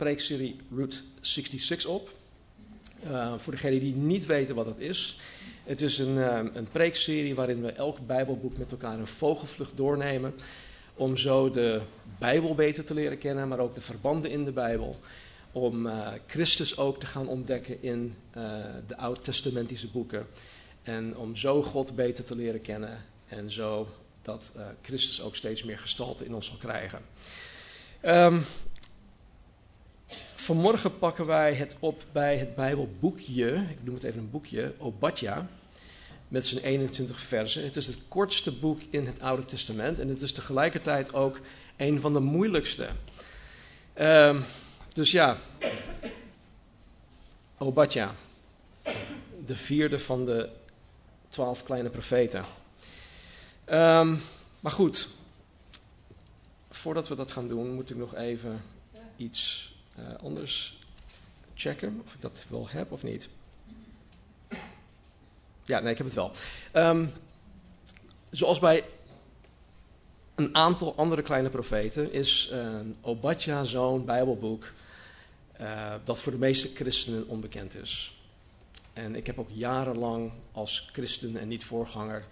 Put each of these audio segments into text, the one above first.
preekserie Route 66 op. Uh, voor degenen die niet weten wat dat is. Het is een, uh, een preekserie waarin we elk Bijbelboek met elkaar een vogelvlucht doornemen. Om zo de Bijbel beter te leren kennen, maar ook de verbanden in de Bijbel. Om uh, Christus ook te gaan ontdekken in de oud-testamentische boeken. En om zo God beter te leren kennen. En zo dat Christus ook steeds meer gestalte in ons zal krijgen. Um, vanmorgen pakken wij het op bij het Bijbelboekje, ik noem het even een boekje, Obadja, met zijn 21 versen. Het is het kortste boek in het Oude Testament en het is tegelijkertijd ook een van de moeilijkste. Um, dus ja, Obadja, de vierde van de twaalf kleine profeten. Um, maar goed, voordat we dat gaan doen, moet ik nog even iets anders checken. Of ik dat wel heb of niet. Ja, nee, ik heb het wel. Um, zoals bij een aantal andere kleine profeten is uh, Obadja zo'n Bijbelboek uh, dat voor de meeste christenen onbekend is. En ik heb ook jarenlang als christen en niet voorganger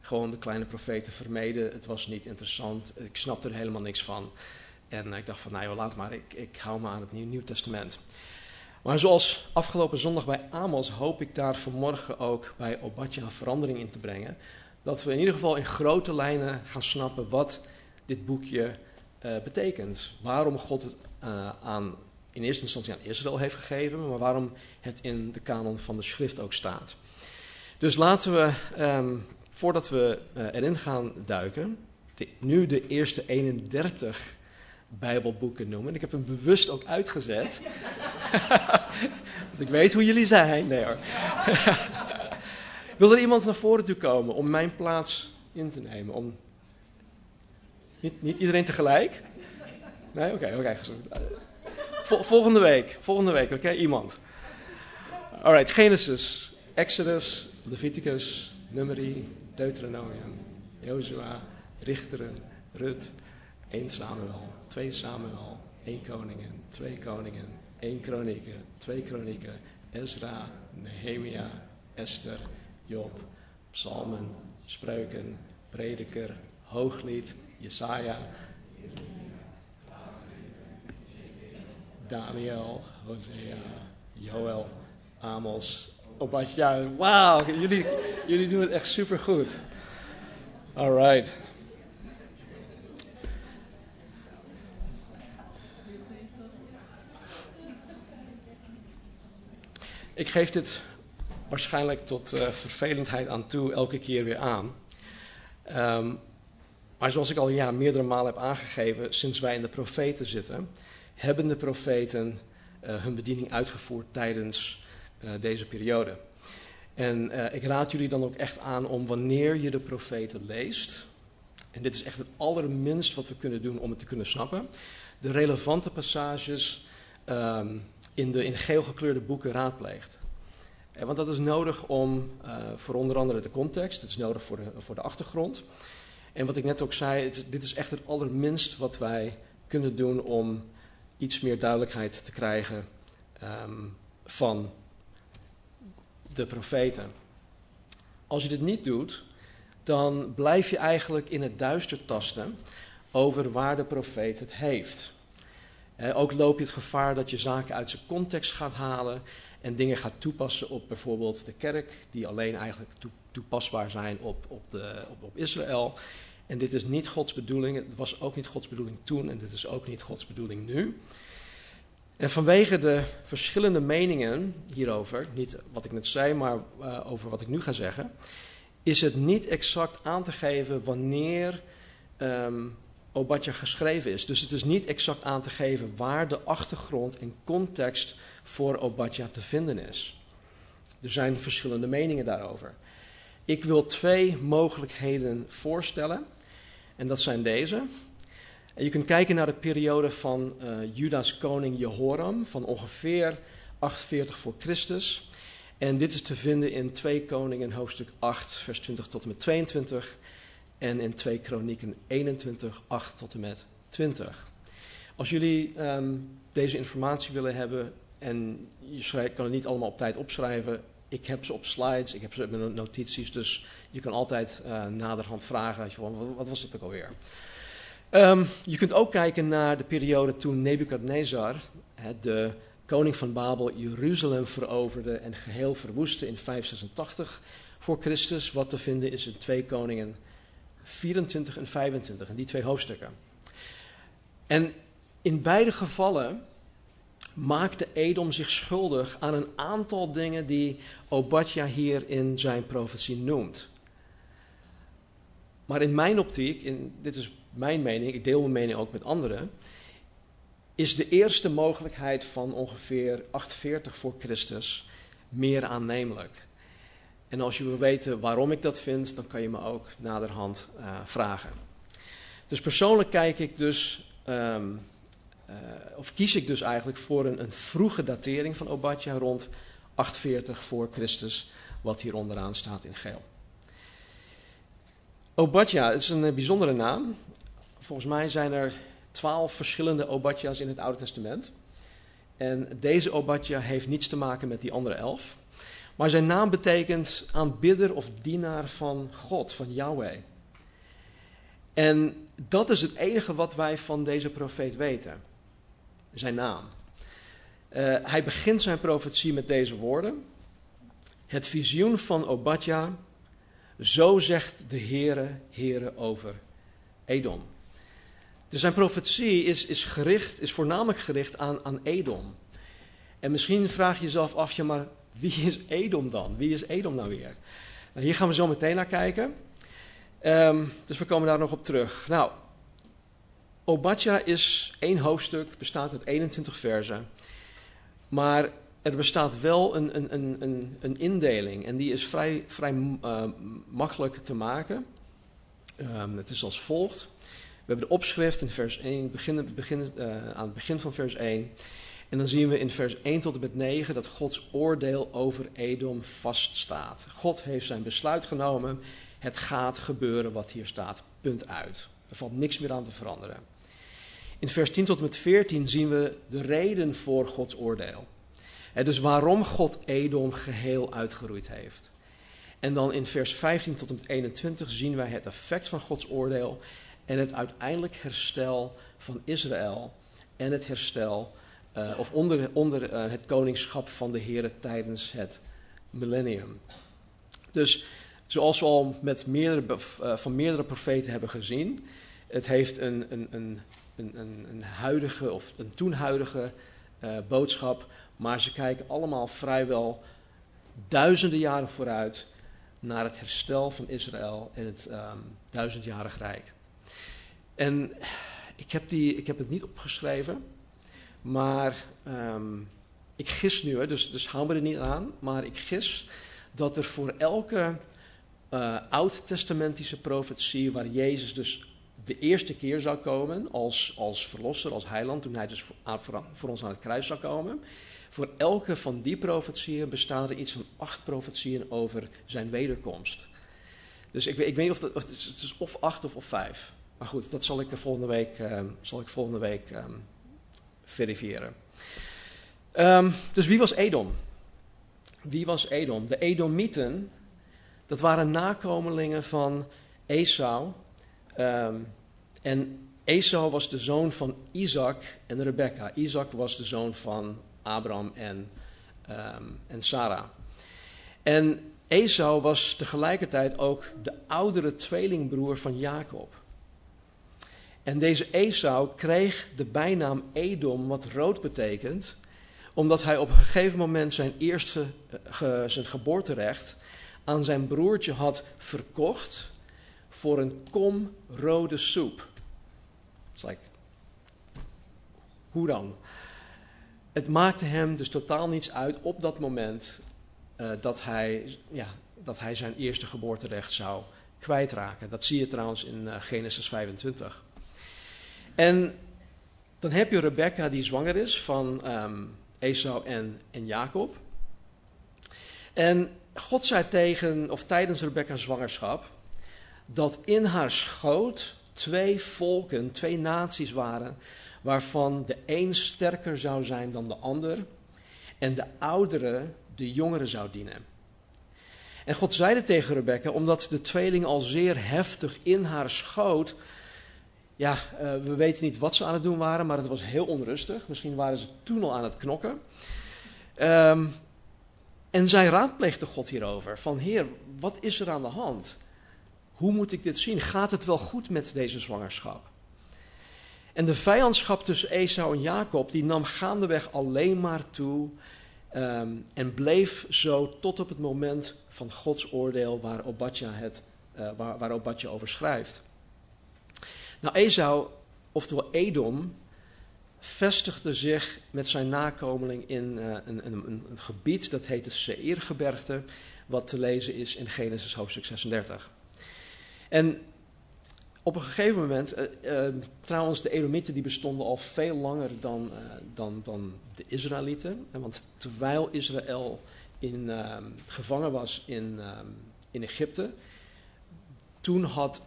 gewoon de kleine profeten vermeden. Het was niet interessant. Ik snapte er helemaal niks van. En ik dacht van, nou laat maar. Ik, ik hou me aan het Nieuw, Nieuw Testament. Maar zoals afgelopen zondag bij Amos hoop ik daar vanmorgen ook bij Obadja verandering in te brengen. Dat we in ieder geval in grote lijnen gaan snappen wat dit boekje uh, betekent. Waarom God het uh, aan, in eerste instantie aan Israël heeft gegeven, maar waarom het in de kanon van de schrift ook staat. Dus laten we um, voordat we uh, erin gaan duiken, nu de eerste 31 Bijbelboeken noemen. Ik heb hem bewust ook uitgezet. Want ik weet hoe jullie zijn. Nee hoor. Wil er iemand naar voren toe komen om mijn plaats in te nemen? Om... Niet, niet iedereen tegelijk? Nee? Oké, oké. Okay. Vol, volgende week. Volgende week, oké? Iemand. Alright, Genesis, Exodus, Leviticus, Numeri, Deuteronomium, Jozua, Richteren, Rut, 1 Samuel, 2 Samuel, 1 Koningen, 2 Koningen, 1 Kronieken, 2 Kronieken, Ezra, Nehemia, Esther, Job, Psalmen, Spreuken, Prediker, Hooglied, Jesaja, Daniel, Hosea, Joel, Amos, Obadja. Wauw, jullie, jullie doen het echt super goed. Alright. Ik geef dit waarschijnlijk tot uh, vervelendheid aan toe elke keer weer aan. Um, maar zoals ik al ja, meerdere malen heb aangegeven, sinds wij in de profeten zitten, hebben de profeten uh, hun bediening uitgevoerd tijdens uh, deze periode. En ik raad jullie dan ook echt aan om wanneer je de profeten leest, en dit is echt het allerminst wat we kunnen doen om het te kunnen snappen, de relevante passages um, in de in geel gekleurde boeken raadpleegt. En want dat is nodig om, uh, voor onder andere de context, het is nodig voor de, voor de achtergrond. En wat ik net ook zei, dit is echt het allerminst wat wij kunnen doen om iets meer duidelijkheid te krijgen um, van de profeten. Als je dit niet doet, dan blijf je eigenlijk in het duister tasten over waar de profeet het heeft. Ook loop je het gevaar dat je zaken uit zijn context gaat halen en dingen gaat toepassen op bijvoorbeeld de kerk, die alleen eigenlijk toepasbaar zijn op, op, de, op, op Israël. En dit is niet Gods bedoeling, het was ook niet Gods bedoeling toen en dit is ook niet Gods bedoeling nu. En vanwege de verschillende meningen hierover, niet wat ik net zei, maar uh, over wat ik nu ga zeggen, is het niet exact aan te geven wanneer um, Obadja geschreven is. Dus het is niet exact aan te geven waar de achtergrond en context voor Obadja te vinden is. Er zijn verschillende meningen daarover. Ik wil twee mogelijkheden voorstellen. En dat zijn deze. En je kunt kijken naar de periode van uh, Juda's koning Jehoram van ongeveer 48 voor Christus. En dit is te vinden in 2 Koningen hoofdstuk 8 vers 20 tot en met 22 en in 2 Kronieken 21 8 tot en met 20. Als jullie um, deze informatie willen hebben en je kan het niet allemaal op tijd opschrijven, ik heb ze op slides, ik heb ze op mijn notities, dus je kan altijd uh, naderhand vragen, wat, wat was het ook alweer? Um, je kunt ook kijken naar de periode toen Nebukadnezar, de koning van Babel, Jeruzalem veroverde en geheel verwoestte in 586 voor Christus. Wat te vinden is in 2 Koningen 24 en 25, in die twee hoofdstukken. En in beide gevallen maakte Edom zich schuldig aan een aantal dingen die Obadja hier in zijn profetie noemt. Maar in mijn optiek, in, dit is mijn mening, ik deel mijn mening ook met anderen, is de eerste mogelijkheid van ongeveer 48 voor Christus meer aannemelijk. En als je wil weten waarom ik dat vind, dan kan je me ook naderhand uh, vragen. Dus persoonlijk kijk ik dus, um, uh, of kies ik dus eigenlijk voor een, een vroege datering van Obadja rond 48 voor Christus, wat hier onderaan staat in geel. Obadja is een bijzondere naam. Volgens mij zijn er twaalf verschillende Obadja's in het Oude Testament. En deze Obadja heeft niets te maken met die andere elf. Maar zijn naam betekent aanbidder of dienaar van God, van Yahweh. En dat is het enige wat wij van deze profeet weten. Zijn naam. Uh, hij begint zijn profetie met deze woorden. Het visioen van Obadja, zo zegt de Heere, Heere over Edom. Dus zijn profetie is, is, gericht, is voornamelijk gericht aan, aan Edom. En misschien vraag je jezelf af, ja maar wie is Edom dan? Wie is Edom nou weer? Nou, hier gaan we zo meteen naar kijken. Um, dus we komen daar nog op terug. Nou, Obadja is één hoofdstuk, bestaat uit 21 versen. Maar er bestaat wel een, een, een, een, indeling en die is vrij, vrij uh, makkelijk te maken. Um, het is als volgt. We hebben de opschrift in vers 1, begin, uh, aan het begin van vers 1. En dan zien we in vers 1 tot en met 9 dat Gods oordeel over Edom vaststaat. God heeft zijn besluit genomen. Het gaat gebeuren wat hier staat. Punt uit. Er valt niks meer aan te veranderen. In vers 10 tot en met 14 zien we de reden voor Gods oordeel. Dus waarom God Edom geheel uitgeroeid heeft. En dan in vers 15 tot en met 21 zien wij het effect van Gods oordeel en het uiteindelijk herstel van Israël en het herstel uh, of onder, onder uh, het koningschap van de Heer tijdens het millennium. Dus zoals we al met meerdere, uh, van meerdere profeten hebben gezien, het heeft een, een, een, een, een huidige of een toenhuidige boodschap, maar ze kijken allemaal vrijwel duizenden jaren vooruit naar het herstel van Israël en het um, duizendjarig rijk. En ik heb, die, ik heb het niet opgeschreven, maar um, ik gis nu, hè, dus, dus hou me er niet aan, maar ik gis dat er voor elke uh, oud-testamentische profetie waar Jezus dus de eerste keer zou komen als, als verlosser, als heiland, toen hij dus voor, voor, ons aan het kruis zou komen. Voor elke van die profetieën bestaan er iets van acht profetieën over zijn wederkomst. Dus ik, ik weet niet of, het is of acht of, of vijf. Maar goed, dat zal ik volgende week, uh, zal ik volgende week um, verifiëren. Um, dus wie was Edom? Wie was Edom? De Edomieten, dat waren nakomelingen van Esau. Um, en Esau was de zoon van Isaac en Rebecca. Isaac was de zoon van Abraham en, um, en Sarah. En Esau was tegelijkertijd ook de oudere tweelingbroer van Jacob. En deze Esau kreeg de bijnaam Edom, wat rood betekent, omdat hij op een gegeven moment zijn eerste, uh, zijn geboorterecht aan zijn broertje had verkocht voor een kom rode soep. It's like, hoe dan? Het maakte hem dus totaal niets uit op dat moment uh, dat, hij, ja, dat hij zijn eerste geboorterecht zou kwijtraken. Dat zie je trouwens in uh, Genesis 25. En dan heb je Rebecca die zwanger is van um, Esau en, en Jacob. En God zei tegen, of tijdens Rebecca's zwangerschap, dat in haar schoot twee volken, twee naties waren, waarvan de een sterker zou zijn dan de ander en de oudere de jongere zou dienen. En God zeide tegen Rebecca, omdat de tweeling al zeer heftig in haar schoot, ja, uh, we weten niet wat ze aan het doen waren, maar het was heel onrustig. Misschien waren ze toen al aan het knokken. Um, en zij raadpleegde God hierover, van Heer, wat is er aan de hand? Hoe moet ik dit zien? Gaat het wel goed met deze zwangerschap? En de vijandschap tussen Esau en Jacob, die nam gaandeweg alleen maar toe um, en bleef zo tot op het moment van Gods oordeel waar Obadja, het, waar, waar Obadja over schrijft. Nou, Esau, oftewel Edom, vestigde zich met zijn nakomeling in uh, een, een, een, gebied dat heet de Seirgebergte, wat te lezen is in Genesis hoofdstuk 36. En op een gegeven moment, uh, uh, trouwens, de Edomieten die bestonden al veel langer dan, dan, dan de Israëlieten. Want terwijl Israël in, gevangen was in, in Egypte, toen had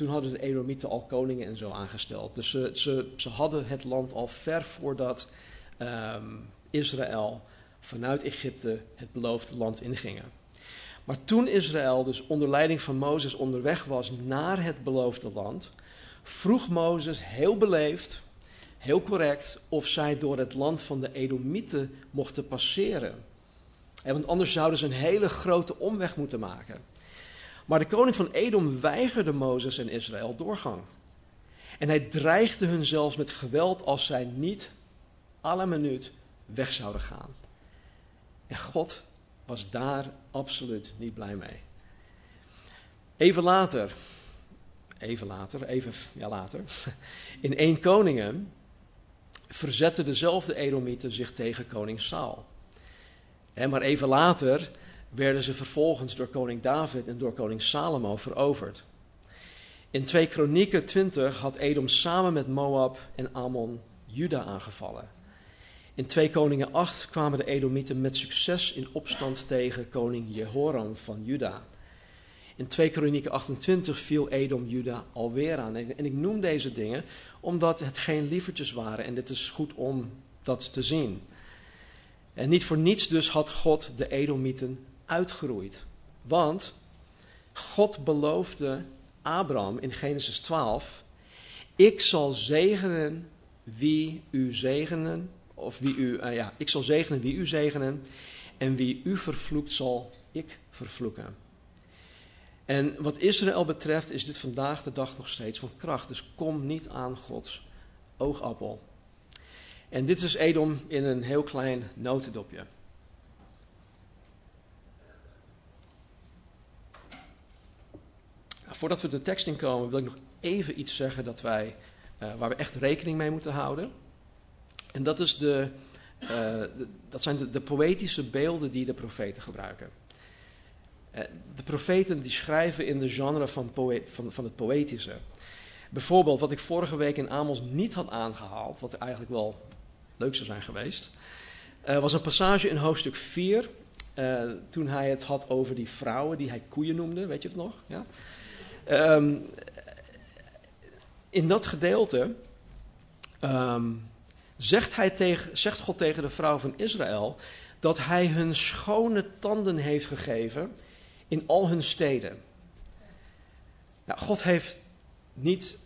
toen hadden de Edomieten al koningen en zo aangesteld. Dus ze, ze, ze hadden het land al ver voordat um, Israël vanuit Egypte het beloofde land ingingen. Maar toen Israël dus onder leiding van Mozes onderweg was naar het beloofde land, vroeg Mozes heel beleefd, heel correct, of zij door het land van de Edomieten mochten passeren. En want anders zouden ze een hele grote omweg moeten maken. Maar de koning van Edom weigerde Mozes en Israël doorgang. En hij dreigde hun zelfs met geweld als zij niet alle minuut weg zouden gaan. En God was daar absoluut niet blij mee. Even later, even later, even ja, later, in één Koningen verzetten dezelfde Edomieten zich tegen koning Saul. maar even later werden ze vervolgens door koning David en door koning Salomo veroverd. In 2 Kronieken 20 had Edom samen met Moab en Ammon Juda aangevallen. In 2 Koningen 8 kwamen de Edomieten met succes in opstand tegen koning Jehoram van Juda. In 2 Kronieken 28 viel Edom Juda alweer aan. En ik noem deze dingen omdat het geen lievertjes waren en dit is goed om dat te zien. En niet voor niets dus had God de Edomieten uitgeroeid. Want God beloofde Abraham in Genesis 12: Ik zal zegenen wie u zegenen, of wie u, uh, ja, ik zal zegenen wie u zegenen, en wie u vervloekt zal ik vervloeken. En wat Israël betreft is dit vandaag de dag nog steeds van kracht. Dus kom niet aan Gods oogappel. En dit is Edom in een heel klein notendopje. Voordat we de tekst inkomen, wil ik nog even iets zeggen dat wij, uh, waar we echt rekening mee moeten houden. En dat, is de, de dat zijn de, poëtische beelden die de profeten gebruiken. Uh, de profeten die schrijven in de genre van, van, van het poëtische. Bijvoorbeeld, wat ik vorige week in Amos niet had aangehaald, wat eigenlijk wel leuk zou zijn geweest, was een passage in hoofdstuk 4. toen hij het had over die vrouwen die hij koeien noemde, weet je het nog? Ja? Um, in dat gedeelte um, zegt, hij tegen, zegt God tegen de vrouw van Israël dat hij hun schone tanden heeft gegeven in al hun steden. Nou, God heeft niet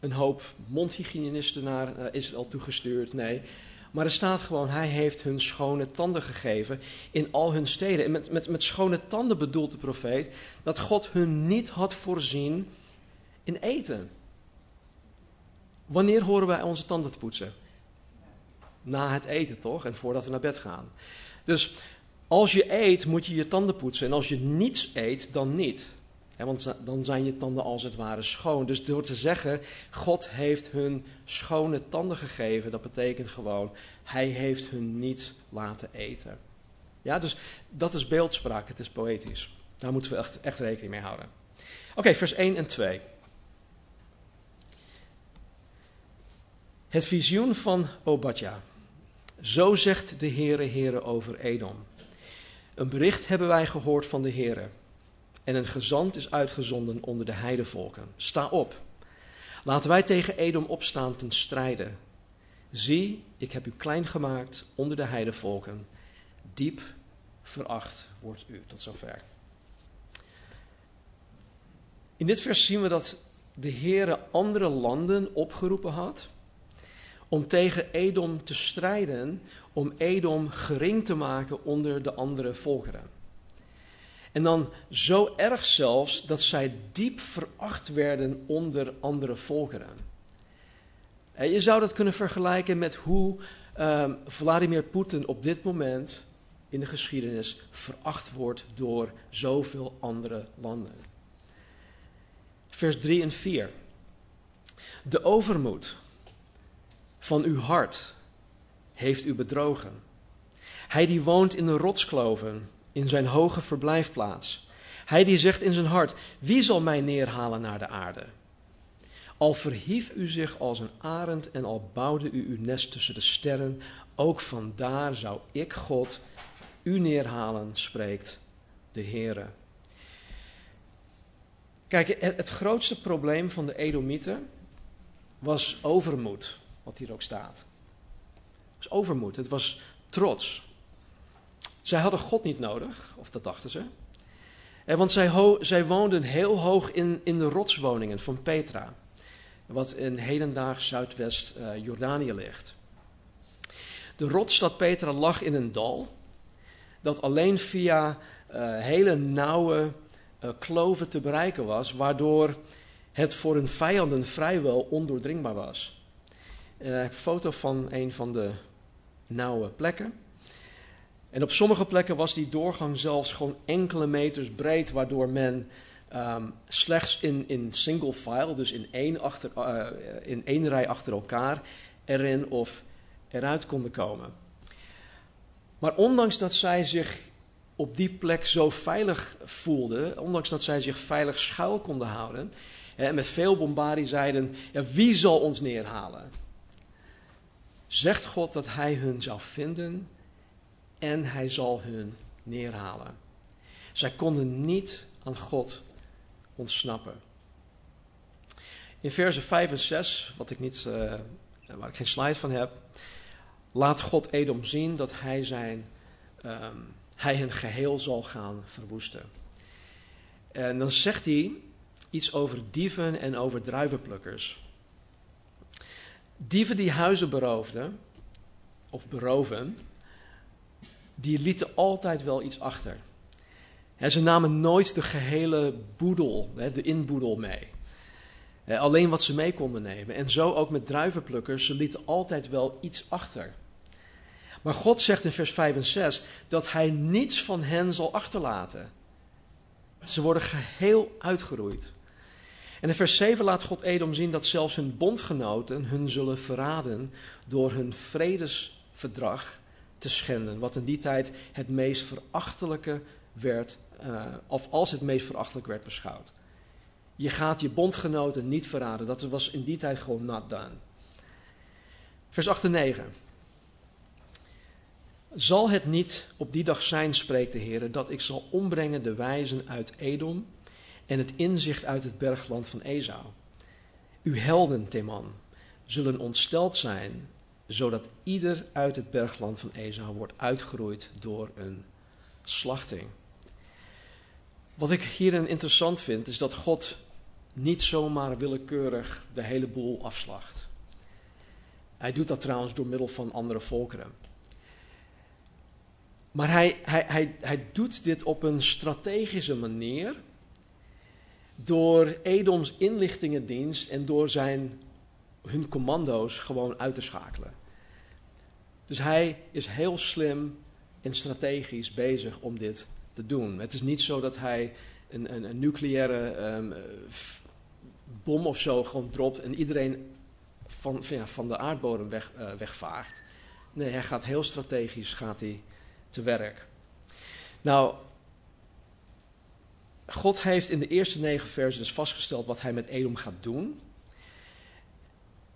een hoop mondhygiënisten naar uh, Israël toegestuurd, nee. Maar er staat gewoon, hij heeft hun schone tanden gegeven in al hun steden. En met, met, met schone tanden bedoelt de profeet dat God hun niet had voorzien in eten. Wanneer horen wij onze tanden te poetsen? Na het eten toch? En voordat we naar bed gaan. Dus als je eet, moet je je tanden poetsen. En als je niets eet, dan niet. Want dan zijn je tanden als het ware schoon. Dus door te zeggen, God heeft hun schone tanden gegeven, dat betekent gewoon, hij heeft hun niet laten eten. Ja, dus dat is beeldspraak, het is poëtisch. Daar moeten we echt, echt rekening mee houden. Oké, vers 1 en 2. Het visioen van Obadja. Zo zegt de Heere, Heere over Edom. Een bericht hebben wij gehoord van de Heere. En een gezant is uitgezonden onder de heidevolken. Sta op. Laten wij tegen Edom opstaan ten strijde. Zie, ik heb u klein gemaakt onder de heidevolken. Diep veracht wordt u. Tot zover. In dit vers zien we dat de Heere andere landen opgeroepen had om tegen Edom te strijden, om Edom gering te maken onder de andere volkeren. En dan zo erg zelfs dat zij diep veracht werden onder andere volkeren. En je zou dat kunnen vergelijken met hoe uh, Vladimir Poetin op dit moment in de geschiedenis veracht wordt door zoveel andere landen. Vers 3 en 4. De overmoed van uw hart heeft u bedrogen. Hij die woont in de rotskloven, in zijn hoge verblijfplaats. Hij die zegt in zijn hart: Wie zal mij neerhalen naar de aarde? Al verhief u zich als een arend en al bouwde u uw nest tussen de sterren, ook vandaar zou ik God u neerhalen, spreekt de Heere. Kijk, het grootste probleem van de Edomieten was overmoed wat hier ook staat. Het was overmoed, het was trots. Zij hadden God niet nodig, of dat dachten ze. En want zij, zij woonden heel hoog in, in de rotswoningen van Petra, wat in hedendaags zuidwest uh, Jordanië ligt. De rotsstad Petra lag in een dal dat alleen via uh, hele nauwe kloven te bereiken was, waardoor het voor hun vijanden vrijwel ondoordringbaar was. Ik heb een foto van een van de nauwe plekken. En op sommige plekken was die doorgang zelfs gewoon enkele meters breed, waardoor men um, slechts in, in single file, dus in één, achter, uh, in één rij achter elkaar, erin of eruit konden komen. Maar ondanks dat zij zich op die plek zo veilig voelden, ondanks dat zij zich veilig schuil konden houden, en met veel bombardie zeiden: ja, wie zal ons neerhalen? zegt God dat hij hun zal vinden en hij zal hun neerhalen. Zij konden niet aan God ontsnappen. In versen 5 en 6, wat ik niet, uh, waar ik geen slide van heb, laat God Edom zien dat hij, zijn, um, hij hun geheel zal gaan verwoesten. En dan zegt hij iets over dieven en over druivenplukkers. Dieven die huizen beroofden, of beroven, die lieten altijd wel iets achter. ze namen nooit de gehele boedel, de inboedel mee. alleen wat ze mee konden nemen. En zo ook met druivenplukkers, ze lieten altijd wel iets achter. Maar God zegt in vers 5 en 6 dat hij niets van hen zal achterlaten. Ze worden geheel uitgeroeid. En in vers 7 laat God Edom zien dat zelfs hun bondgenoten hun zullen verraden door hun vredesverdrag te schenden. Wat in die tijd het meest verachtelijke werd, uh, of als het meest verachtelijk werd beschouwd. Je gaat je bondgenoten niet verraden. Dat was in die tijd gewoon not done. Vers 8 en 9. Zal het niet op die dag zijn, spreekt de Heer, dat ik zal ombrengen de wijzen uit Edom en het inzicht uit het bergland van Esau. Uw helden, Teman, zullen ontsteld zijn, zodat ieder uit het bergland van Esau wordt uitgeroeid door een slachting. Wat ik hierin interessant vind, is dat God niet zomaar willekeurig de hele boel afslacht. Hij doet dat trouwens door middel van andere volkeren. Maar hij, hij, hij, hij doet dit op een strategische manier door Edoms inlichtingendienst en door zijn, hun commando's gewoon uit te schakelen. Dus hij is heel slim en strategisch bezig om dit te doen. Het is niet zo dat hij een, een, een nucleaire ehm, bom of zo gewoon dropt en iedereen van, van, de aardbodem weg, uh, wegvaagt. Nee, hij gaat heel strategisch gaat hij te werk. Nou, God heeft in de eerste negen versen dus vastgesteld wat hij met Edom gaat doen.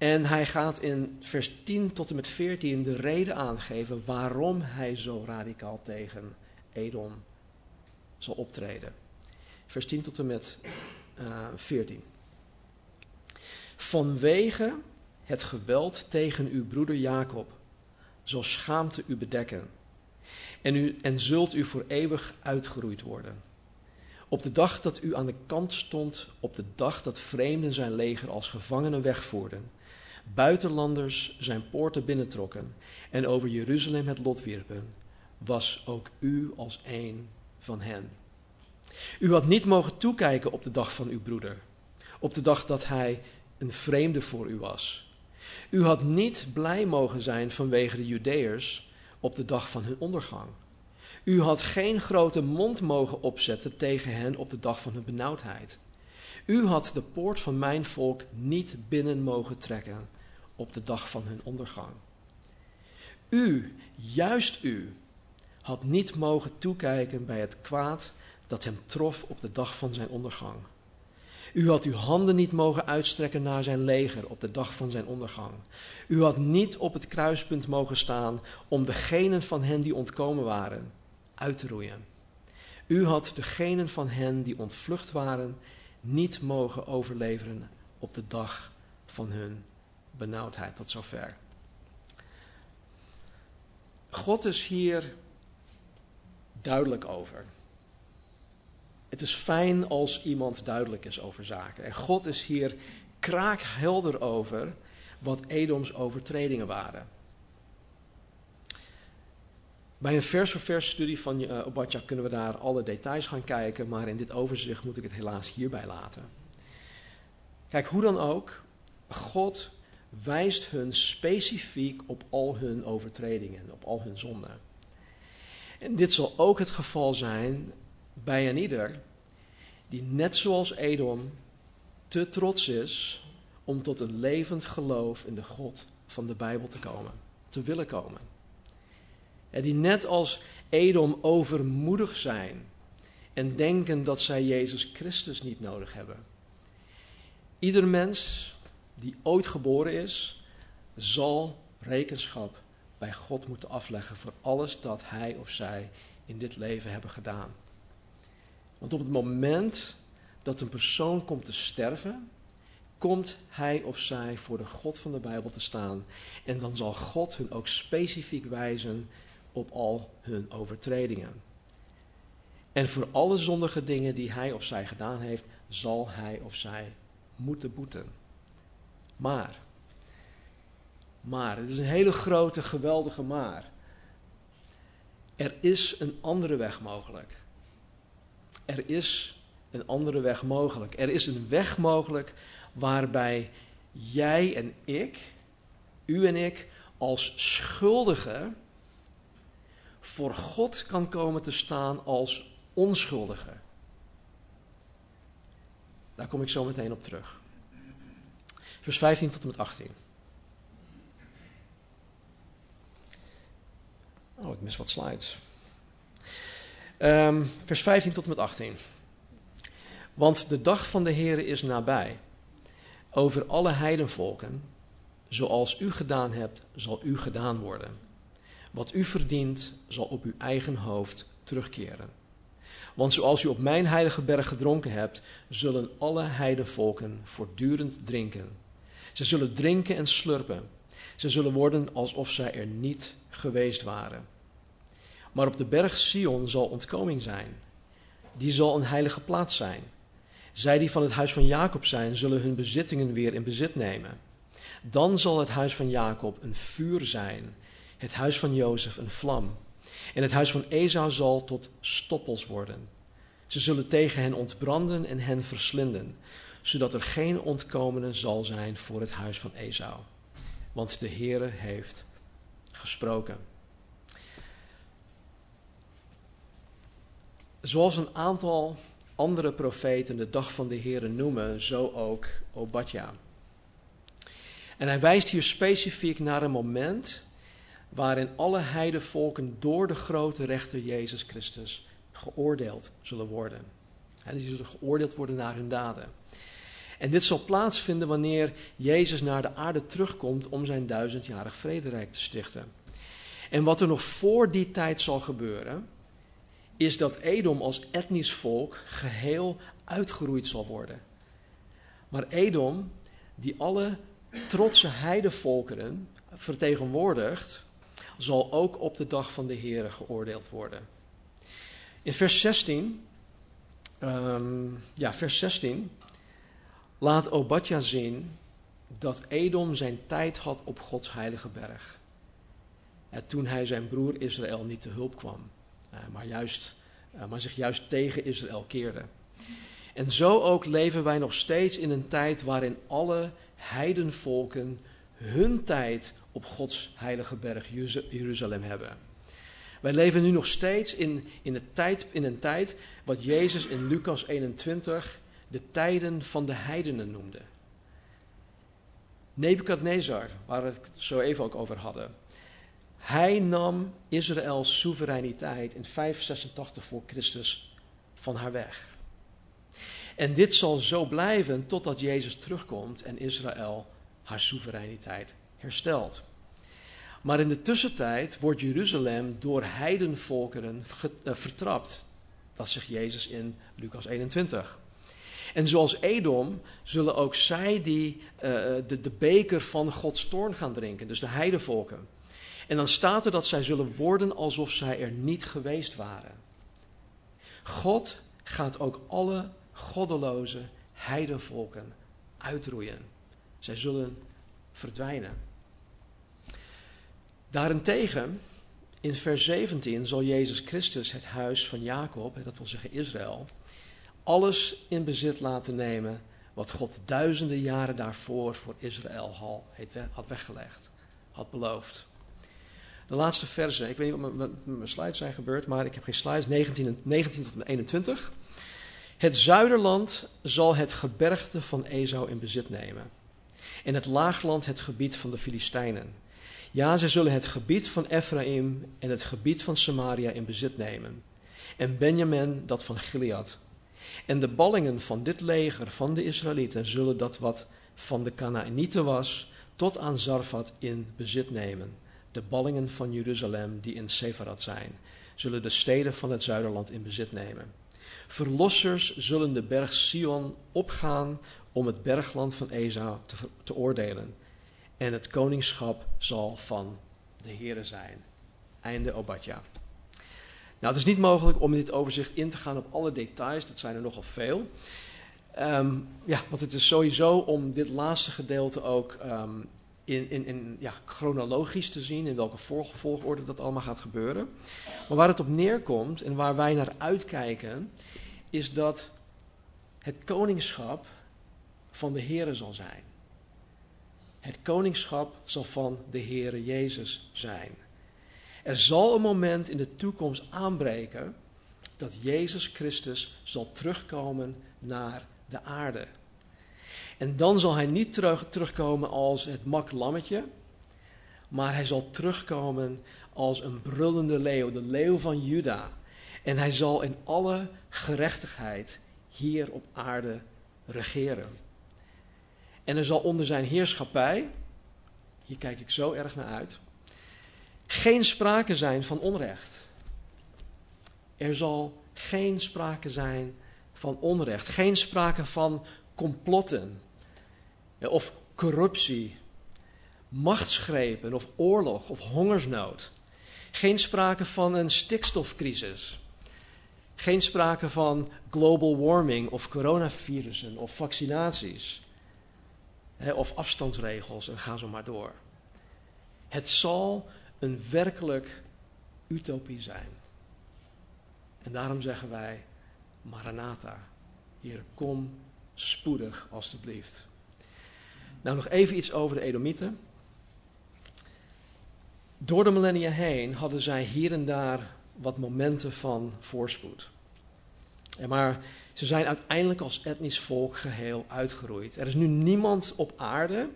En hij gaat in vers 10 tot en met 14 de reden aangeven waarom hij zo radicaal tegen Edom zal optreden. Vers 10 tot en met uh, eh, 14. Vanwege het geweld tegen uw broeder Jacob zal schaamte u bedekken. En, u, en zult u voor eeuwig uitgeroeid worden. Op de dag dat u aan de kant stond, op de dag dat vreemden zijn leger als gevangenen wegvoerden, buitenlanders zijn poorten binnentrokken en over Jeruzalem het lot wierpen, was ook u als een van hen. U had niet mogen toekijken op de dag van uw broeder, op de dag dat hij een vreemde voor u was. U had niet blij mogen zijn vanwege de Judeërs op de dag van hun ondergang. U had geen grote mond mogen opzetten tegen hen op de dag van hun benauwdheid. U had de poort van mijn volk niet binnen mogen trekken op de dag van hun ondergang. U, juist u, had niet mogen toekijken bij het kwaad dat hem trof op de dag van zijn ondergang. U had uw handen niet mogen uitstrekken naar zijn leger op de dag van zijn ondergang. U had niet op het kruispunt mogen staan om degenen van hen die ontkomen waren uit te roeien. U had degenen van hen die ontvlucht waren niet mogen overleveren op de dag van hun benauwdheid. Tot zover. God is hier duidelijk over. Het is fijn als iemand duidelijk is over zaken. En God is hier kraakhelder over wat Edoms overtredingen waren. Bij een vers voor vers studie van uh, Obadja kunnen we daar alle details gaan kijken, maar in dit overzicht moet ik het helaas hierbij laten. Kijk, hoe dan ook, God wijst hun specifiek op al hun overtredingen, op al hun zonden. En dit zal ook het geval zijn bij een ieder die net zoals Edom te trots is om tot een levend geloof in de God van de Bijbel te komen, te willen komen. Die net als Edom overmoedig zijn en denken dat zij Jezus Christus niet nodig hebben. Ieder mens die ooit geboren is, zal rekenschap bij God moeten afleggen voor alles dat hij of zij in dit leven hebben gedaan. Want op het moment dat een persoon komt te sterven, komt hij of zij voor de God van de Bijbel te staan. En dan zal God hun ook specifiek wijzen op al hun overtredingen. En voor alle zondige dingen die hij of zij gedaan heeft, zal hij of zij moeten boeten. Maar, maar, het is een hele grote, geweldige maar. Er is een andere weg mogelijk. Er is een andere weg mogelijk. Er is een weg mogelijk waarbij jij en ik, u en ik, als schuldigen voor God kan komen te staan als onschuldige. Daar kom ik zo meteen op terug. Vers 15 tot en met 18. Oh, ik mis wat slides. Um, vers 15 tot en met 18. Want de dag van de Heere is nabij. Over alle heidenvolken, zoals u gedaan hebt, zal u gedaan worden. Wat u verdient, zal op uw eigen hoofd terugkeren. Want zoals u op mijn heilige berg gedronken hebt, zullen alle heidenvolken voortdurend drinken. Ze zullen drinken en slurpen. Ze zullen worden alsof zij er niet geweest waren. Maar op de berg Sion zal ontkoming zijn. Die zal een heilige plaats zijn. Zij die van het huis van Jacob zijn, zullen hun bezittingen weer in bezit nemen. Dan zal het huis van Jacob een vuur zijn, het huis van Jozef een vlam. En het huis van Esau zal tot stoppels worden. Ze zullen tegen hen ontbranden en hen verslinden, zodat er geen ontkomene zal zijn voor het huis van Esau. Want de Heere heeft gesproken. Zoals een aantal andere profeten de dag van de Here noemen, zo ook Obadja. En hij wijst hier specifiek naar een moment waarin alle heidevolken door de grote rechter Jezus Christus geoordeeld zullen worden. En die zullen geoordeeld worden naar hun daden. En dit zal plaatsvinden wanneer Jezus naar de aarde terugkomt om zijn duizendjarig vrederijk te stichten. En wat er nog voor die tijd zal gebeuren, is dat Edom als etnisch volk geheel uitgeroeid zal worden. Maar Edom, die alle trotse heidevolkeren vertegenwoordigt, zal ook op de dag van de Here geoordeeld worden. In vers 16, ehm, ja, vers 16 laat Obadja zien dat Edom zijn tijd had op Gods heilige berg. En toen hij zijn broer Israël niet te hulp kwam, eh, maar, juist, eh, maar zich juist tegen Israël keerde. En zo ook leven wij nog steeds in een tijd waarin alle heidenvolken hun tijd op Gods heilige berg Jeruzalem hebben. Wij leven nu nog steeds in, in, de tijd, in een tijd wat Jezus in Lucas 21 de tijden van de heidenen noemde. Nebukadnezar, waar we het zo even ook over hadden. Hij nam Israëls soevereiniteit in 586 voor Christus van haar weg. En dit zal zo blijven totdat Jezus terugkomt en Israël haar soevereiniteit herstelt. Maar in de tussentijd wordt Jeruzalem door heidenvolkeren eh, vertrapt. Dat zegt Jezus in Lucas 21. En zoals Edom zullen ook zij die, uh, de, de beker van Gods toorn gaan drinken, dus de heidenvolken. En dan staat er dat zij zullen worden alsof zij er niet geweest waren. God gaat ook alle goddeloze heidenvolken uitroeien. Zij zullen verdwijnen. Daarentegen, in vers 17 zal Jezus Christus het huis van Jacob, dat wil zeggen Israël, alles in bezit laten nemen wat God duizenden jaren daarvoor voor Israël had weggelegd, had beloofd. De laatste verse, ik weet niet wat mijn slides zijn gebeurd, maar ik heb geen slides, 19, 19 tot 21. Het zuiderland zal het gebergte van Esau in bezit nemen. En het laagland het gebied van de Filistijnen. Ja, zij zullen het gebied van Ephraim en het gebied van Samaria in bezit nemen. En Benjamin dat van Gilead. En de ballingen van dit leger van de Israëlieten zullen dat wat van de Canaanieten was, tot aan Zarfat in bezit nemen. De ballingen van Jeruzalem die in Sefarat zijn, zullen de steden van het zuiderland in bezit nemen. Verlossers zullen de berg Sion opgaan om het bergland van Esau te, te oordelen. En het koningschap zal van de Heere zijn. Einde Obadja. Nou, het is niet mogelijk om in dit overzicht in te gaan op alle details, dat zijn er nogal veel. Ehm, ja, want het is sowieso om dit laatste gedeelte ook ehm, in, in, in ja, chronologisch te zien, in welke volgorde dat allemaal gaat gebeuren. Maar waar het op neerkomt en waar wij naar uitkijken, is dat het koningschap van de Heere zal zijn. Het koningschap zal van de Heere Jezus zijn. Er zal een moment in de toekomst aanbreken dat Jezus Christus zal terugkomen naar de aarde. En dan zal hij niet terug, terugkomen als het mak lammetje, maar hij zal terugkomen als een brullende leeuw, de leeuw van Juda. En hij zal in alle gerechtigheid hier op aarde regeren. En er zal onder zijn heerschappij, hier kijk ik zo erg naar uit, geen sprake zijn van onrecht. Er zal geen sprake zijn van onrecht, geen sprake van complotten of corruptie, machtsgrepen of oorlog of hongersnood. Geen sprake van een stikstofcrisis. Geen sprake van global warming of coronavirussen of vaccinaties. Of afstandsregels en ga zo maar door. Het zal een werkelijk utopie zijn. En daarom zeggen wij, Maranatha, Heer, kom spoedig alstublieft. Nou, nog even iets over de Edomieten. Door de millennia heen hadden zij hier en daar wat momenten van voorspoed. maar ze zijn uiteindelijk als etnisch volk geheel uitgeroeid. Er is nu niemand op aarde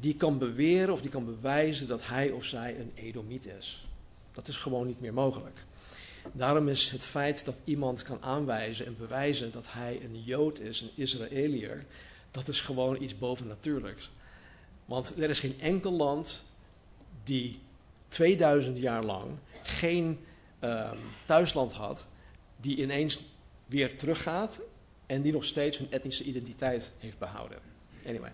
die kan beweren of die kan bewijzen dat hij of zij een Edomiet is. Dat is gewoon niet meer mogelijk. Daarom is het feit dat iemand kan aanwijzen en bewijzen dat hij een Jood is, een Israëliër, dat is gewoon iets bovennatuurlijks. Want er is geen enkel land die 2000 jaar lang geen um, thuisland had, die ineens weer teruggaat en die nog steeds hun etnische identiteit heeft behouden. Anyway.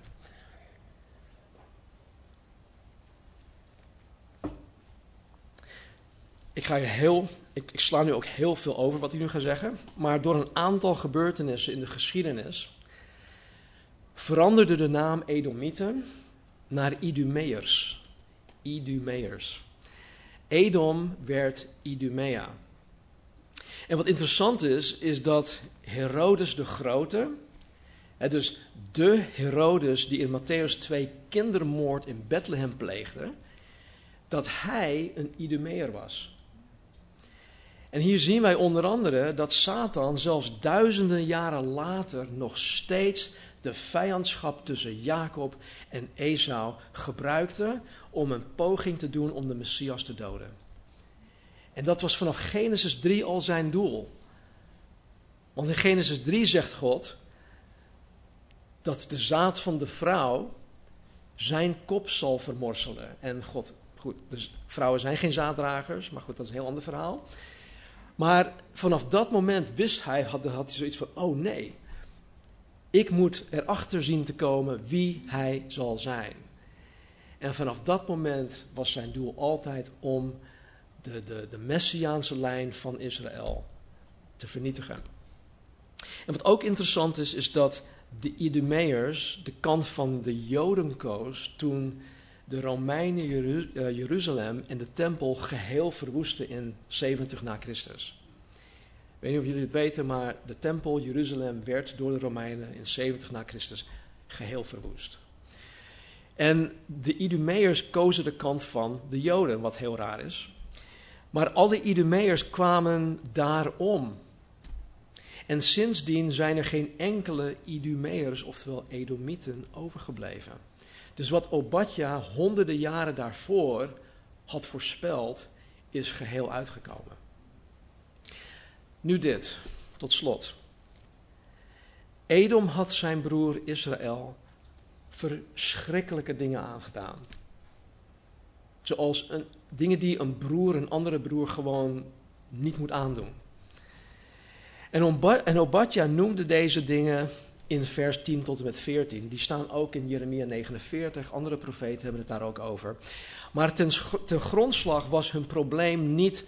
Ik, ga hier heel, ik, ik sla nu ook heel veel over wat ik nu ga zeggen, maar door een aantal gebeurtenissen in de geschiedenis veranderde de naam Edomieten naar Idumeërs. Idumeërs. Edom werd Idumea. En wat interessant is, is dat Herodes de Grote, dus de Herodes die in Matthäus 2 kindermoord in Bethlehem pleegde, dat hij een Idumeer was. En hier zien wij onder andere dat Satan zelfs duizenden jaren later nog steeds de vijandschap tussen Jacob en Esau gebruikte om een poging te doen om de Messias te doden. En dat was vanaf Genesis 3 al zijn doel. Want in Genesis 3 zegt God dat de zaad van de vrouw zijn kop zal vermorselen. En God, goed, dus vrouwen zijn geen zaaddragers, maar goed, dat is een heel ander verhaal. Maar vanaf dat moment wist hij, had, had hij zoiets van, oh nee, ik moet erachter zien te komen wie hij zal zijn. En vanaf dat moment was zijn doel altijd om de, de, de messiaanse lijn van Israël te vernietigen. En wat ook interessant is, is dat de Idumeërs de kant van de Joden koos toen de Romeinen eh, Jeruzalem en de tempel geheel verwoesten in 70 na Christus. Ik weet niet of jullie het weten, maar de tempel Jeruzalem werd door de Romeinen in 70 na Christus geheel verwoest. En de Idumeërs kozen de kant van de Joden, wat heel raar is. Maar alle Idumeërs kwamen daarom. En sindsdien zijn er geen enkele Idumeërs, oftewel Edomieten, overgebleven. Dus wat Obadja honderden jaren daarvoor had voorspeld, is geheel uitgekomen. Nu dit, tot slot. Edom had zijn broer Israël verschrikkelijke dingen aangedaan. Zoals een, dingen die een broer een andere broer gewoon niet moet aandoen. En Obadja noemde deze dingen in vers 10 tot en met 14. Die staan ook in Jeremia 49. Andere profeten hebben het daar ook over. Maar ten, ten grondslag was hun probleem niet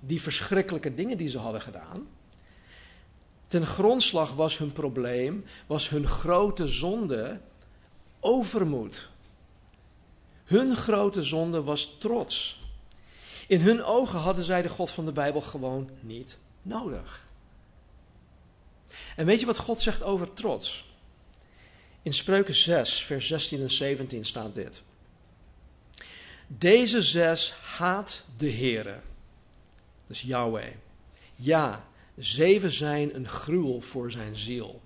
die verschrikkelijke dingen die ze hadden gedaan. Ten grondslag was hun probleem, was hun grote zonde overmoed. Hun grote zonde was trots. In hun ogen hadden zij de God van de Bijbel gewoon niet nodig. En weet je wat God zegt over trots? In Spreuken 6, vers 16 en 17 staat dit. Deze zes haat de Heere, dus Yahweh. Ja, zeven zijn een gruwel voor zijn ziel.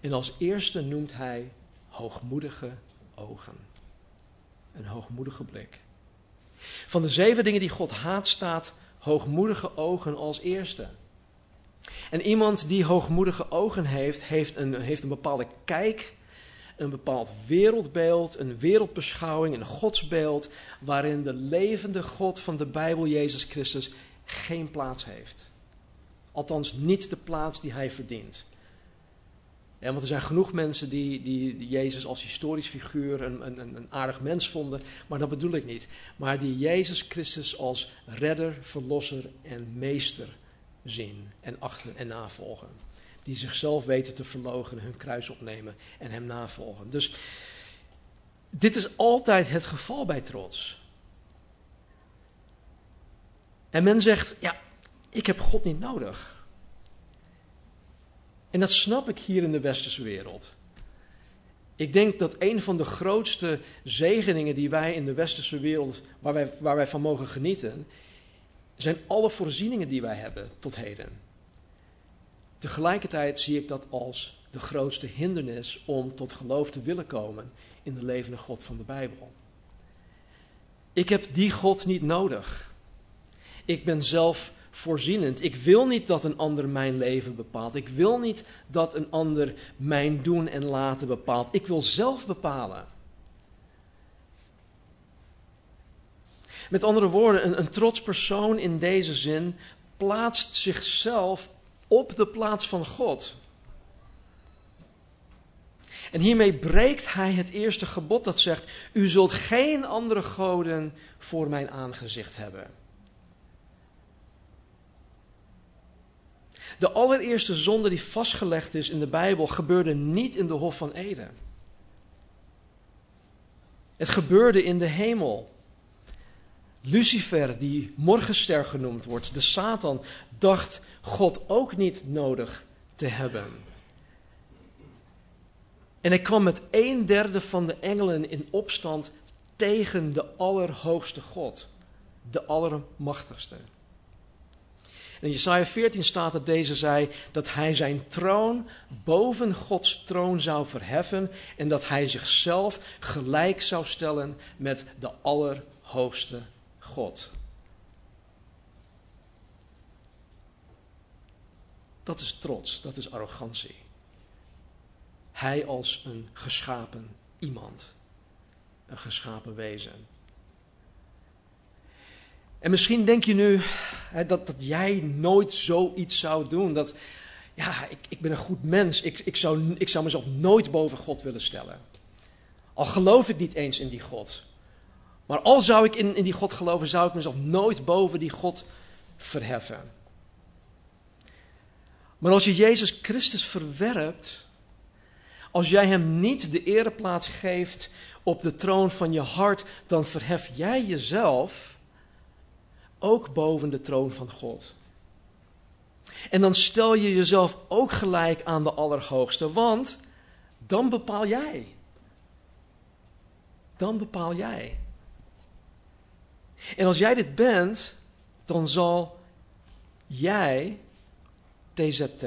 En als eerste noemt hij hoogmoedige ogen. Een hoogmoedige blik. Van de zeven dingen die God haat staat hoogmoedige ogen als eerste. En iemand die hoogmoedige ogen heeft, heeft een, heeft een bepaalde kijk, een bepaald wereldbeeld, een wereldbeschouwing, een godsbeeld, waarin de levende God van de Bijbel, Jezus Christus, geen plaats heeft. Althans, niet de plaats die hij verdient. Ja, want er zijn genoeg mensen die, die, Jezus als historisch figuur een, een, een, aardig mens vonden, maar dat bedoel ik niet. Maar die Jezus Christus als redder, verlosser en meester zien en achter en navolgen. Die zichzelf weten te verlogen, hun kruis opnemen en hem navolgen. Dus dit is altijd het geval bij trots. En men zegt, ja, ik heb God niet nodig. En dat snap ik hier in de westerse wereld. Ik denk dat een van de grootste zegeningen die wij in de westerse wereld, waar wij, waar wij van mogen genieten, zijn alle voorzieningen die wij hebben tot heden. Tegelijkertijd zie ik dat als de grootste hindernis om tot geloof te willen komen in de levende God van de Bijbel. Ik heb die God niet nodig. Ik ben zelf voorzienend. Ik wil niet dat een ander mijn leven bepaalt. Ik wil niet dat een ander mijn doen en laten bepaalt. Ik wil zelf bepalen. Met andere woorden, een, een trots persoon in deze zin plaatst zichzelf op de plaats van God. En hiermee breekt hij het eerste gebod dat zegt: U zult geen andere goden voor mijn aangezicht hebben. De allereerste zonde die vastgelegd is in de Bijbel gebeurde niet in de Hof van Eden. Het gebeurde in de hemel. Lucifer, die morgenster genoemd wordt, de Satan, dacht God ook niet nodig te hebben. En hij kwam met een derde van de engelen in opstand tegen de Allerhoogste God, de Allermachtigste. In Jesaja 14 staat dat deze zei dat hij zijn troon boven Gods troon zou verheffen en dat hij zichzelf gelijk zou stellen met de Allerhoogste God. Dat is trots, dat is arrogantie. Hij als een geschapen iemand, een geschapen wezen. En misschien denk je nu dat, dat jij nooit zoiets zou doen. Dat, ja, ik, ik ben een goed mens. Ik, ik, zou, ik zou mezelf nooit boven God willen stellen. Al geloof ik niet eens in die God. Maar al zou ik in, in die God geloven, zou ik mezelf nooit boven die God verheffen. Maar als je Jezus Christus verwerpt, als jij hem niet de ereplaats geeft op de troon van je hart, dan verhef jij jezelf ook boven de troon van God. En dan stel je jezelf ook gelijk aan de Allerhoogste, want dan bepaal jij. Dan bepaal jij. En als jij dit bent, dan zal jij, TZT,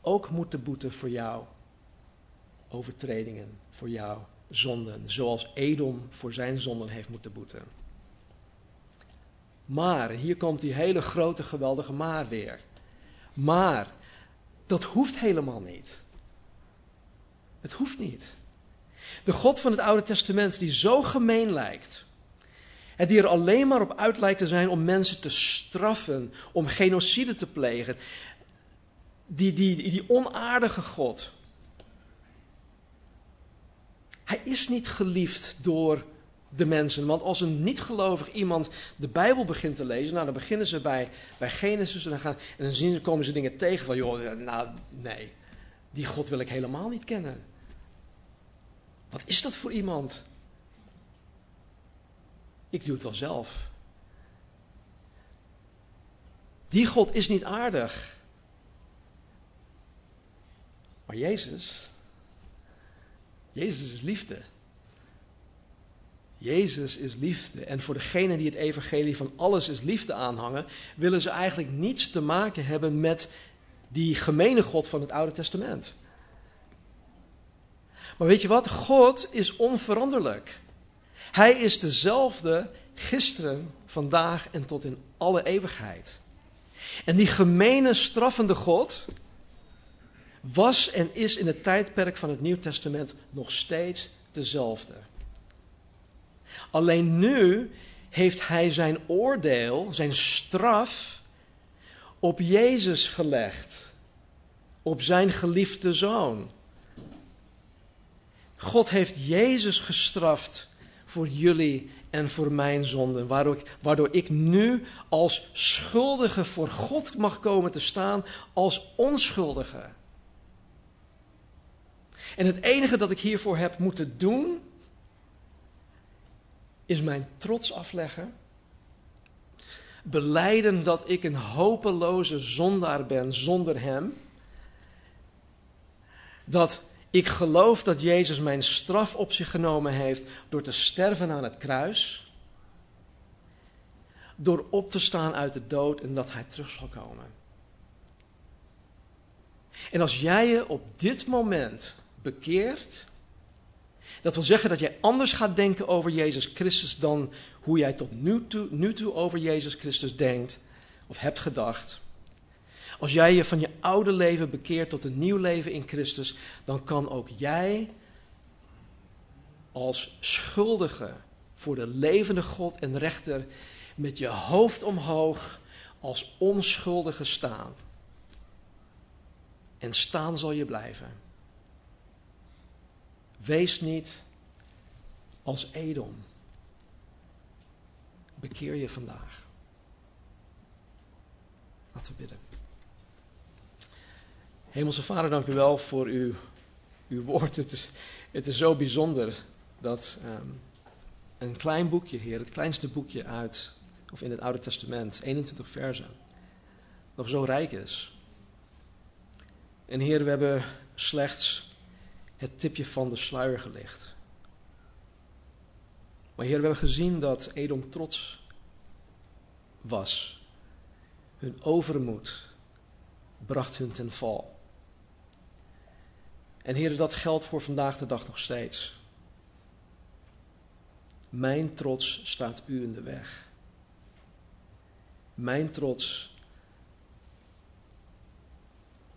ook moeten boeten voor jouw overtredingen, voor jouw zonden, zoals Edom voor zijn zonden heeft moeten boeten. Maar, hier komt die hele grote geweldige maar weer. Maar, dat hoeft helemaal niet. Het hoeft niet. De God van het Oude Testament, die zo gemeen lijkt, en die er alleen maar op uit lijkt te zijn om mensen te straffen, om genocide te plegen, die, die, die onaardige God, hij is niet geliefd door de mensen. Want als een niet-gelovig iemand de Bijbel begint te lezen, nou dan beginnen ze bij, bij Genesis en dan, gaan, en dan zien, komen ze dingen tegen van, joh, nou nee, die God wil ik helemaal niet kennen. Wat is dat voor iemand? Ik doe het wel zelf. Die God is niet aardig. Maar Jezus, Jezus is liefde. Jezus is liefde. En voor degenen die het evangelie van alles is liefde aanhangen, willen ze eigenlijk niets te maken hebben met die gemene God van het Oude Testament. Maar weet je wat? God is onveranderlijk. Hij is dezelfde gisteren, vandaag en tot in alle eeuwigheid. En die gemene, straffende God was en is in het tijdperk van het Nieuw Testament nog steeds dezelfde. Alleen nu heeft hij zijn oordeel, zijn straf, op Jezus gelegd. Op zijn geliefde zoon. God heeft Jezus gestraft voor jullie en voor mijn zonden. Waardoor ik, waardoor ik nu als schuldige voor God mag komen te staan als onschuldige. En het enige dat ik hiervoor heb moeten doen, is mijn trots afleggen. Beleiden dat ik een hopeloze zondaar ben zonder Hem. Dat ik geloof dat Jezus mijn straf op zich genomen heeft door te sterven aan het kruis. Door op te staan uit de dood en dat Hij terug zal komen. En als jij je op dit moment bekeert, dat wil zeggen dat jij anders gaat denken over Jezus Christus dan hoe jij tot nu toe, nu toe over Jezus Christus denkt of hebt gedacht. Als jij je van je oude leven bekeert tot een nieuw leven in Christus, dan kan ook jij als schuldige voor de levende God en rechter met je hoofd omhoog als onschuldige staan. En staan zal je blijven. Wees niet als Edom. Bekeer je vandaag. Laten we bidden. Hemelse Vader, dank u wel voor uw, uw woord. Het is, het is zo bijzonder dat ehm, een klein boekje, Heer, het kleinste boekje uit, of in het Oude Testament, 21 versen, nog zo rijk is. En Heer, we hebben slechts het tipje van de sluier gelicht. Maar Heer, we hebben gezien dat Edom trots was. Hun overmoed bracht hun ten val. En Heer, dat geldt voor vandaag de dag nog steeds. Mijn trots staat u in de weg. Mijn trots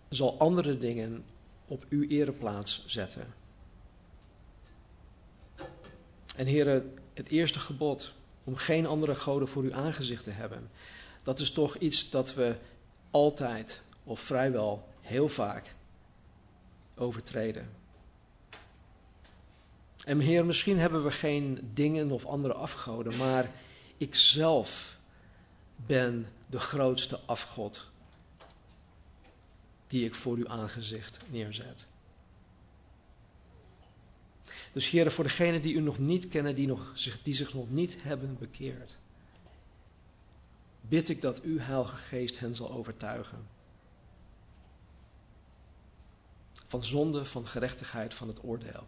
zal andere dingen op uw ereplaats zetten. En heren, het eerste gebod om geen andere goden voor uw aangezicht te hebben, dat is toch iets dat we altijd of vrijwel heel vaak overtreden. En Heer, misschien hebben we geen dingen of andere afgoden, maar ik zelf ben de grootste afgod die ik voor uw aangezicht neerzet. Dus Heer, voor degenen die u nog niet kennen, die, nog, die zich nog niet hebben bekeerd, bid ik dat uw Heilige Geest hen zal overtuigen. Van zonde, van gerechtigheid, van het oordeel.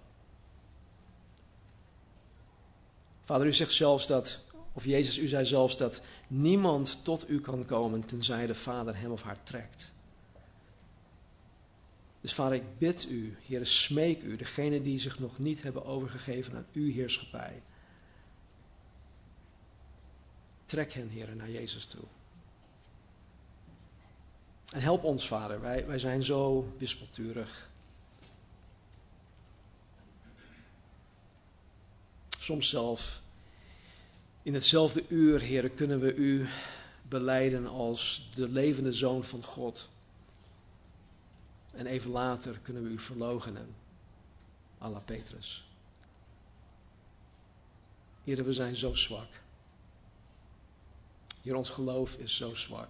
Vader, u zegt zelfs dat, of Jezus, u zei zelfs dat niemand tot u kan komen tenzij de Vader hem of haar trekt. Dus vader, ik bid u, Heer, smeek u, degene die zich nog niet hebben overgegeven aan uw heerschappij. Trek hen, Heer, naar Jezus toe. En help ons, vader, wij, wij zijn zo wispelturig. Soms zelf in hetzelfde uur, Heer, kunnen we u beleiden als de levende zoon van God. En even later kunnen we u verlogenen. Allah Petrus. Heer, we zijn zo zwak. Heer, ons geloof is zo zwak.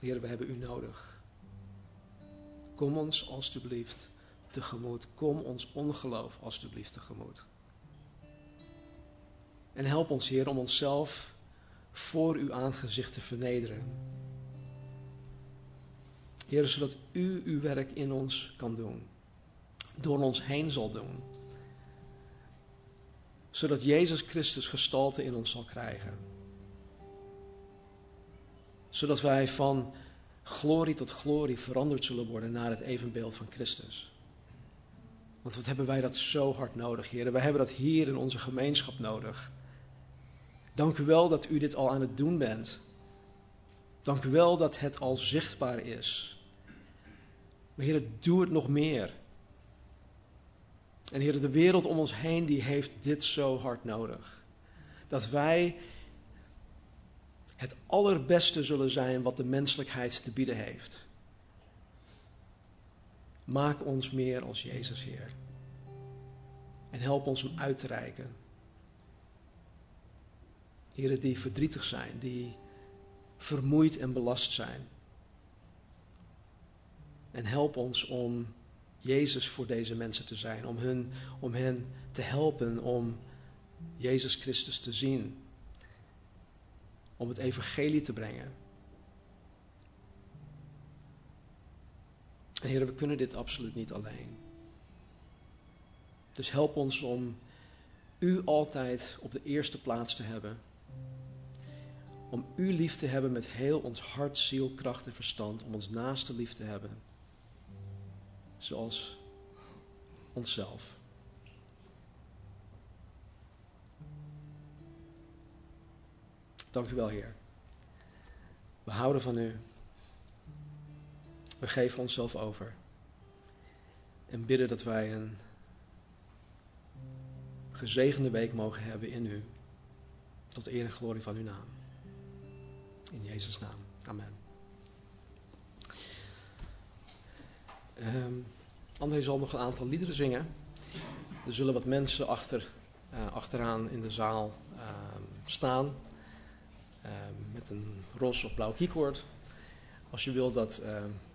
Heer, we hebben u nodig. Kom ons alstublieft tegemoet. Kom ons ongeloof alstublieft tegemoet. En help ons, Heer, om onszelf voor uw aangezicht te vernederen. Heer, zodat u uw werk in ons kan doen. Door ons heen zal doen. Zodat Jezus Christus gestalte in ons zal krijgen. Zodat wij van glorie tot glorie veranderd zullen worden naar het evenbeeld van Christus. Want wat hebben wij dat zo hard nodig, Heer? Wij hebben dat hier in onze gemeenschap nodig. Dank u wel dat u dit al aan het doen bent. Dank u wel dat het al zichtbaar is. Maar Heer, doe het nog meer. En Heer, de wereld om ons heen die heeft dit zo hard nodig. Dat wij het allerbeste zullen zijn wat de menselijkheid te bieden heeft. Maak ons meer als Jezus, Heer. En help ons om uit te reiken Heren, die verdrietig zijn, die vermoeid en belast zijn. En help ons om Jezus voor deze mensen te zijn, om hen, om hen te helpen om Jezus Christus te zien, om het evangelie te brengen. En heren, we kunnen dit absoluut niet alleen. Dus help ons om u altijd op de eerste plaats te hebben om u lief te hebben met heel ons hart, ziel, kracht en verstand. Om ons naaste lief te hebben. Zoals onszelf. Dank u wel, Heer. We houden van u. We geven onszelf over. En bidden dat wij een gezegende week mogen hebben in u. Tot eer en glorie van uw naam. In Jezus' naam. Amen. Um, André zal nog een aantal liederen zingen. Er zullen wat mensen achter, uh, achteraan in de zaal uh, staan. Uh, met een roze of blauw keycord. Als je wil dat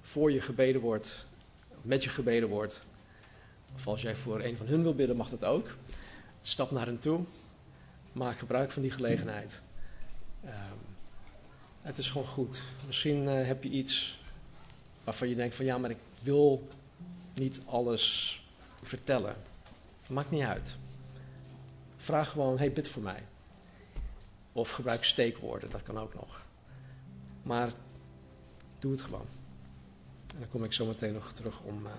voor je gebeden wordt, met je gebeden wordt. Of als jij voor een van hun wil bidden, mag dat ook. Stap naar hen toe. Maak gebruik van die gelegenheid. Het is gewoon goed. Misschien uh, heb je iets waarvan je denkt van ja, maar ik wil niet alles vertellen. Maakt niet uit. Vraag gewoon, hey, bid voor mij. Of gebruik steekwoorden, dat kan ook nog. Maar doe het gewoon. En dan kom ik zo meteen nog terug om uh,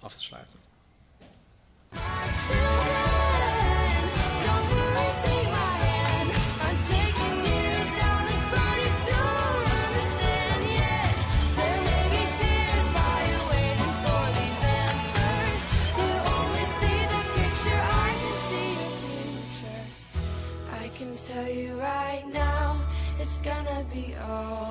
af te sluiten. Be alright.